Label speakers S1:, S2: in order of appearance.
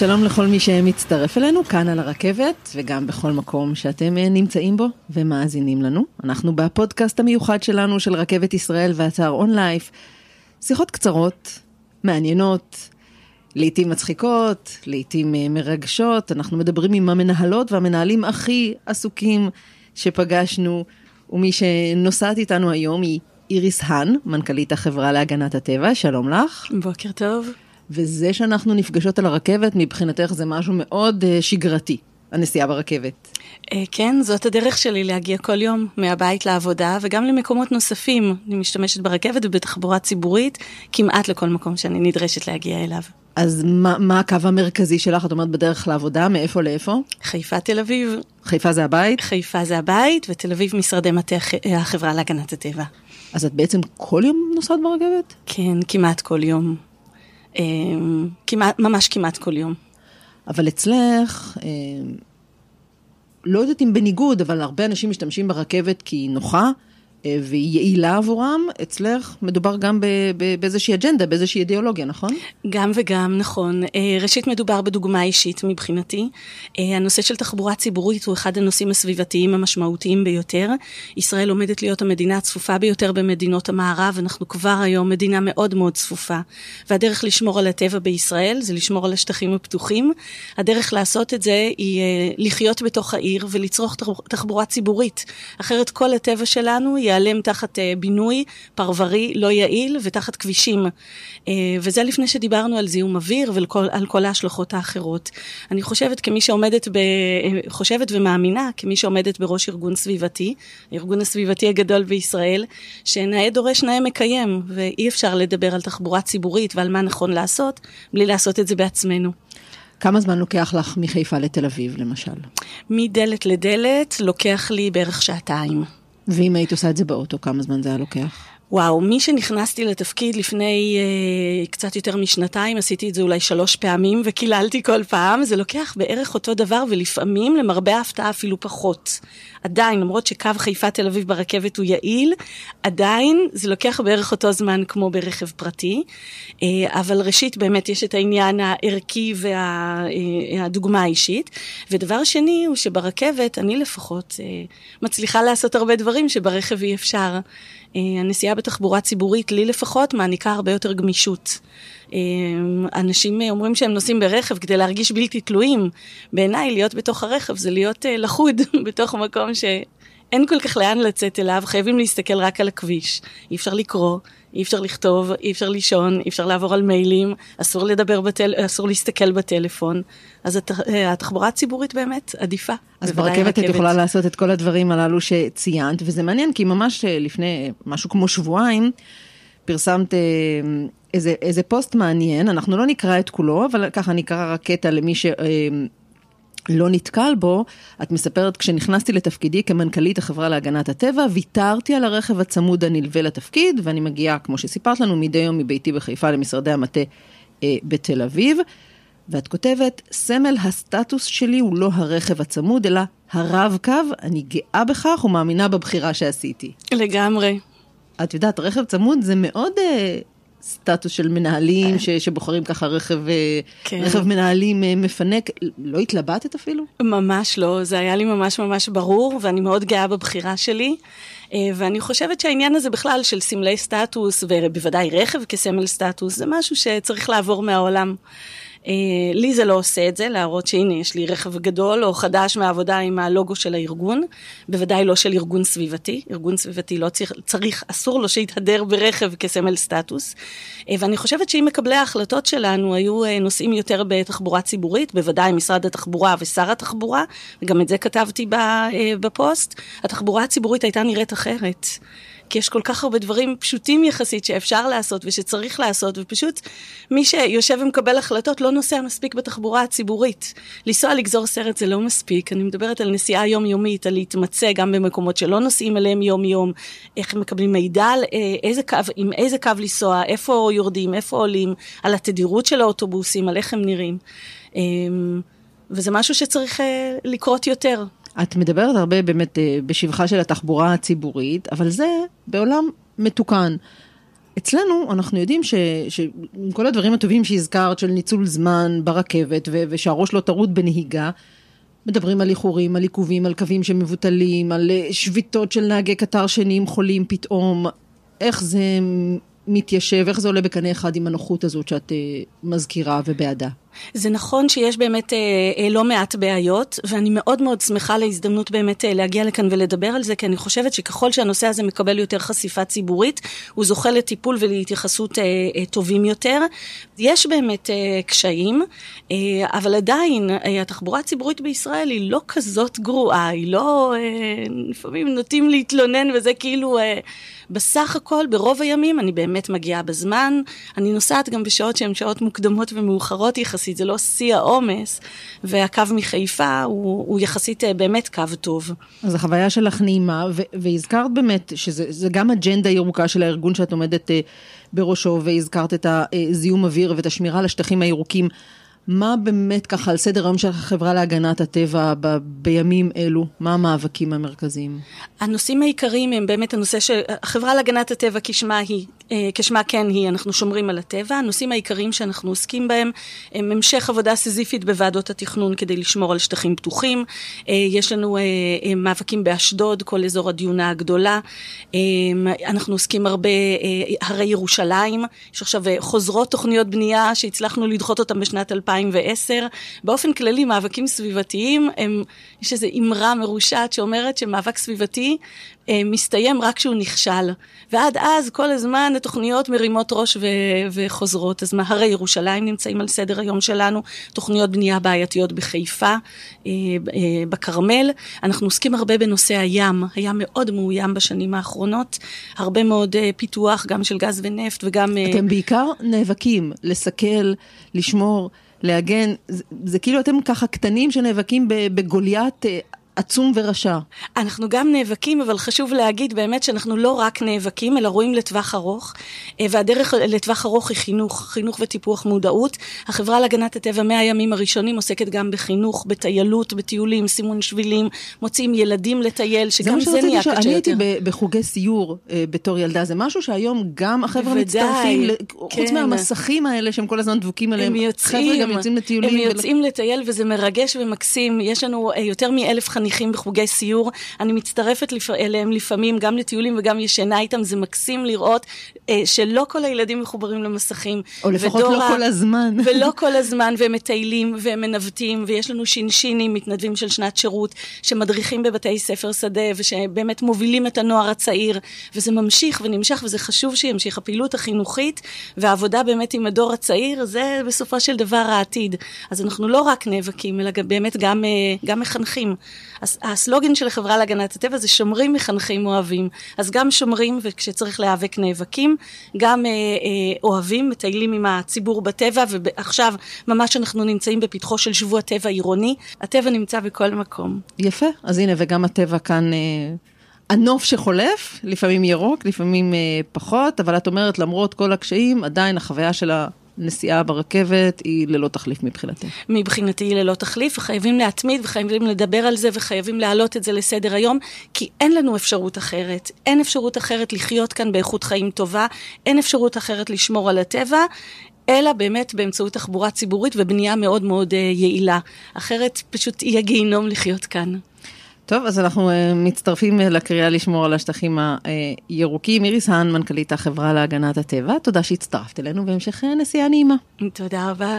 S1: שלום לכל מי שמצטרף אלינו כאן על הרכבת וגם בכל מקום שאתם אה, נמצאים בו ומאזינים לנו. אנחנו בפודקאסט המיוחד שלנו של רכבת ישראל ואתר אונלייף. שיחות קצרות, מעניינות, לעתים מצחיקות, לעתים אה, מרגשות. אנחנו מדברים עם המנהלות והמנהלים הכי עסוקים שפגשנו, ומי שנוסעת איתנו היום היא איריס האן, מנכ"לית החברה להגנת הטבע, שלום לך.
S2: בוקר טוב.
S1: וזה שאנחנו נפגשות על הרכבת, מבחינתך זה משהו מאוד uh, שגרתי, הנסיעה ברכבת.
S2: Uh, כן, זאת הדרך שלי להגיע כל יום מהבית לעבודה וגם למקומות נוספים. אני משתמשת ברכבת ובתחבורה ציבורית כמעט לכל מקום שאני נדרשת להגיע אליו.
S1: אז מה, מה הקו המרכזי שלך? את אומרת בדרך לעבודה, מאיפה לאיפה?
S2: חיפה, תל אביב.
S1: חיפה זה הבית?
S2: חיפה זה הבית, ותל אביב משרדי מטה החברה להגנת הטבע.
S1: אז את בעצם כל יום נוסעת ברכבת?
S2: כן, כמעט כל יום. אמ, כמעט, ממש כמעט כל יום.
S1: אבל אצלך, אמ, לא יודעת אם בניגוד, אבל הרבה אנשים משתמשים ברכבת כי היא נוחה. אה, והיא יעילה עבורם, אצלך מדובר גם באיזושהי אג'נדה, באיזושהי אידיאולוגיה, נכון?
S2: גם וגם, נכון. אה, ראשית מדובר בדוגמה אישית מבחינתי. אה, הנושא של תחבורה ציבורית הוא אחד הנושאים הסביבתיים המשמעותיים ביותר. ישראל עומדת להיות המדינה הצפופה ביותר במדינות המערב, אנחנו כבר היום מדינה מאוד מאוד צפופה. והדרך לשמור על הטבע בישראל זה לשמור על השטחים הפתוחים. הדרך לעשות את זה היא לחיות בתוך העיר ולצרוך תחבורה ציבורית. אחרת כל הטבע שלנו ייעלם תחת uh, בינוי פרברי לא יעיל ותחת כבישים. Uh, וזה לפני שדיברנו על זיהום אוויר ועל כל ההשלכות האחרות. אני חושבת כמי שעומדת, ב, uh, חושבת ומאמינה כמי שעומדת בראש ארגון סביבתי, הארגון הסביבתי הגדול בישראל, שנאה דורש נאה מקיים, ואי אפשר לדבר על תחבורה ציבורית ועל מה נכון לעשות, בלי לעשות את זה בעצמנו.
S1: כמה זמן לוקח לך מחיפה לתל אביב, למשל?
S2: מדלת לדלת לוקח לי בערך שעתיים.
S1: ואם היית עושה את זה באוטו, כמה זמן זה היה לוקח?
S2: וואו, מי שנכנסתי לתפקיד לפני אה, קצת יותר משנתיים, עשיתי את זה אולי שלוש פעמים וקיללתי כל פעם, זה לוקח בערך אותו דבר ולפעמים, למרבה ההפתעה, אפילו פחות. עדיין, למרות שקו חיפה תל אביב ברכבת הוא יעיל, עדיין זה לוקח בערך אותו זמן כמו ברכב פרטי. אה, אבל ראשית, באמת יש את העניין הערכי והדוגמה וה, אה, האישית. ודבר שני הוא שברכבת, אני לפחות, אה, מצליחה לעשות הרבה דברים שברכב אי אפשר. אה, הנסיעה בתחבורה ציבורית, לי לפחות, מעניקה הרבה יותר גמישות. אה, אנשים אומרים שהם נוסעים ברכב כדי להרגיש בלתי תלויים. בעיניי, להיות בתוך הרכב זה להיות אה, לחוד בתוך מקום שאין כל כך לאן לצאת אליו, חייבים להסתכל רק על הכביש. אי אפשר לקרוא, אי אפשר לכתוב, אי אפשר לישון, אי אפשר לעבור על מיילים, אסור לדבר בטל... אסור להסתכל בטלפון. אז הת... התחבורה הציבורית באמת עדיפה.
S1: אז ברכבת את יכולה לעשות את כל הדברים הללו שציינת, וזה מעניין, כי ממש אה, לפני משהו כמו שבועיים, פרסמת אה, איזה, איזה פוסט מעניין, אנחנו לא נקרא את כולו, אבל ככה נקרא רק קטע למי ש... לא נתקל בו, את מספרת, כשנכנסתי לתפקידי כמנכ"לית החברה להגנת הטבע, ויתרתי על הרכב הצמוד הנלווה לתפקיד, ואני מגיעה, כמו שסיפרת לנו, מדי יום מביתי בחיפה למשרדי המטה אה, בתל אביב. ואת כותבת, סמל הסטטוס שלי הוא לא הרכב הצמוד, אלא הרב-קו, אני גאה בכך ומאמינה בבחירה שעשיתי.
S2: לגמרי.
S1: את יודעת, רכב צמוד זה מאוד אה, סטטוס של מנהלים ש, שבוחרים ככה רכב, אה, כן. רכב מנהלים אה, מפנק. לא התלבטת אפילו?
S2: ממש לא, זה היה לי ממש ממש ברור, ואני מאוד גאה בבחירה שלי. אה, ואני חושבת שהעניין הזה בכלל של סמלי סטטוס, ובוודאי רכב כסמל סטטוס, זה משהו שצריך לעבור מהעולם. אה, לי זה לא עושה את זה, להראות שהנה יש לי רכב גדול או חדש מהעבודה עם הלוגו של הארגון, בוודאי לא של ארגון סביבתי, ארגון סביבתי לא צריך, צריך אסור לו שיתהדר ברכב כסמל סטטוס. אה, ואני חושבת שאם מקבלי ההחלטות שלנו היו אה, נוסעים יותר בתחבורה ציבורית, בוודאי משרד התחבורה ושר התחבורה, וגם את זה כתבתי בפוסט, התחבורה הציבורית הייתה נראית אחרת. כי יש כל כך הרבה דברים פשוטים יחסית שאפשר לעשות ושצריך לעשות, ופשוט מי שיושב ומקבל החלטות לא נוסע מספיק בתחבורה הציבורית. לנסוע לגזור סרט זה לא מספיק, אני מדברת על נסיעה יומיומית, על להתמצא גם במקומות שלא נוסעים אליהם יום-יום, איך מקבלים מידע על אה, איזה קו, עם איזה קו לנסוע, איפה יורדים, איפה עולים, על התדירות של האוטובוסים, על איך הם נראים. אמ, וזה משהו שצריך אה, לקרות יותר.
S1: את מדברת הרבה באמת אה, בשבחה של התחבורה הציבורית, אבל זה בעולם מתוקן. אצלנו אנחנו יודעים שעם כל הדברים הטובים שהזכרת, של ניצול זמן ברכבת ו- ושהראש לא טרוד בנהיגה, מדברים על איחורים, על עיכובים, על קווים שמבוטלים, על אה, שביתות של נהגי קטר שנהיים חולים פתאום. איך זה מתיישב, איך זה עולה בקנה אחד עם הנוחות הזאת שאת uh, מזכירה ובעדה?
S2: זה נכון שיש באמת אה, אה, לא מעט בעיות, ואני מאוד מאוד שמחה להזדמנות באמת אה, להגיע לכאן ולדבר על זה, כי אני חושבת שככל שהנושא הזה מקבל יותר חשיפה ציבורית, הוא זוכה לטיפול ולהתייחסות אה, אה, טובים יותר. יש באמת אה, קשיים, אה, אבל עדיין אה, התחבורה הציבורית בישראל היא לא כזאת גרועה, היא לא... אה, לפעמים נוטים להתלונן וזה כאילו... אה, בסך הכל, ברוב הימים אני באמת מגיעה בזמן, אני נוסעת גם בשעות שהן שעות מוקדמות ומאוחרות יחסית, זה לא שיא העומס, והקו מחיפה הוא, הוא יחסית אה, באמת קו טוב.
S1: אז החוויה שלך נעימה, והזכרת באמת שזה גם אג'נדה ירוקה של הארגון שאת עומדת אה, בראשו, והזכרת את הזיהום אוויר ואת השמירה על השטחים הירוקים. מה באמת ככה על סדר היום של החברה להגנת הטבע ב- בימים אלו? מה המאבקים המרכזיים?
S2: הנושאים העיקריים הם באמת הנושא של החברה להגנת הטבע כשמה היא, אה, כשמה כן היא, אנחנו שומרים על הטבע. הנושאים העיקריים שאנחנו עוסקים בהם הם המשך עבודה סיזיפית בוועדות התכנון כדי לשמור על שטחים פתוחים. אה, יש לנו אה, מאבקים באשדוד, כל אזור הדיונה הגדולה. אנחנו עוסקים הרבה, הרי ירושלים, יש עכשיו חוזרות תוכניות בנייה שהצלחנו לדחות אותן בשנת 2000. 2010. באופן כללי, מאבקים סביבתיים, הם, יש איזו אמרה מרושעת שאומרת שמאבק סביבתי אה, מסתיים רק כשהוא נכשל. ועד אז, כל הזמן התוכניות מרימות ראש ו- וחוזרות. אז מהרי ירושלים נמצאים על סדר היום שלנו, תוכניות בנייה בעייתיות בחיפה, אה, אה, בכרמל. אנחנו עוסקים הרבה בנושא הים, היה מאוד מאוים בשנים האחרונות, הרבה מאוד אה, פיתוח, גם של גז ונפט וגם...
S1: אה, אתם בעיקר נאבקים לסכל, לשמור. להגן, זה, זה כאילו אתם ככה קטנים שנאבקים בגוליית אה, עצום ורשע.
S2: אנחנו גם נאבקים, אבל חשוב להגיד באמת שאנחנו לא רק נאבקים, אלא רואים לטווח ארוך, אה, והדרך לטווח ארוך היא חינוך, חינוך וטיפוח מודעות. החברה להגנת הטבע מהימים הראשונים עוסקת גם בחינוך, בטיילות, בטיולים, סימון שבילים, מוצאים ילדים לטייל, שגם זה, זה נהיה קשה יותר.
S1: אני הייתי בחוגי סיור אה, בתור ילדה, זה משהו שהיום גם החבר'ה מצטרפים, כן. חוץ מהמסכים האלה שהם כל הזמן דבוקים עליהם, חבר'ה גם יוצאים לטיולים.
S2: הם יוצאים ול... לטייל וזה מרגש ומקסים, יש לנו אה, יותר מאלף חניכים בחוגי סיור, אני מצטרפת לפ... אליהם לפעמים, גם לטיולים וגם ישנה איתם, זה מקסים לראות אה, שלא כל הילדים מחוברים למסכים.
S1: או לפחות לא כל הזמן.
S2: ולא כל הזמן, והם מטיילים והם מנווטים, ויש לנו שינשינים, מתנדבים של שנת שירות, שמדריכים בבתי ספר שדה, ושבאמת מובילים את הנוער הצעיר, וזה ממשיך ונמשך, וזה חשוב שימשיך. הפעילות החינוכית והעבודה באמת עם הדור הצעיר, זה בסופו של דבר העתיד. אז אנחנו לא רק נאבקים, אלא באמת גם, אה, גם מחנכים. הסלוגן של החברה להגנת הטבע זה שומרים, מחנכים, אוהבים. אז גם שומרים, וכשצריך להיאבק נאבקים, גם אה, אה, אוהבים, מטיילים עם הציבור בטבע, ועכשיו ממש אנחנו נמצאים בפתחו של שבוע טבע עירוני. הטבע נמצא בכל מקום.
S1: יפה, אז הנה, וגם הטבע כאן... אה... הנוף שחולף, לפעמים ירוק, לפעמים אה, פחות, אבל את אומרת, למרות כל הקשיים, עדיין החוויה של נסיעה ברכבת היא ללא תחליף מבחינתי.
S2: מבחינתי היא ללא תחליף, וחייבים להתמיד, וחייבים לדבר על זה, וחייבים להעלות את זה לסדר היום, כי אין לנו אפשרות אחרת. אין אפשרות אחרת לחיות כאן באיכות חיים טובה, אין אפשרות אחרת לשמור על הטבע. אלא באמת באמצעות תחבורה ציבורית ובנייה מאוד מאוד uh, יעילה. אחרת פשוט יהיה גיהינום לחיות כאן.
S1: טוב, אז אנחנו uh, מצטרפים uh, לקריאה לשמור על השטחים הירוקים. איריס האן, מנכ"לית החברה להגנת הטבע, תודה שהצטרפת אלינו והמשך uh, נסיעה נעימה.
S2: תודה רבה.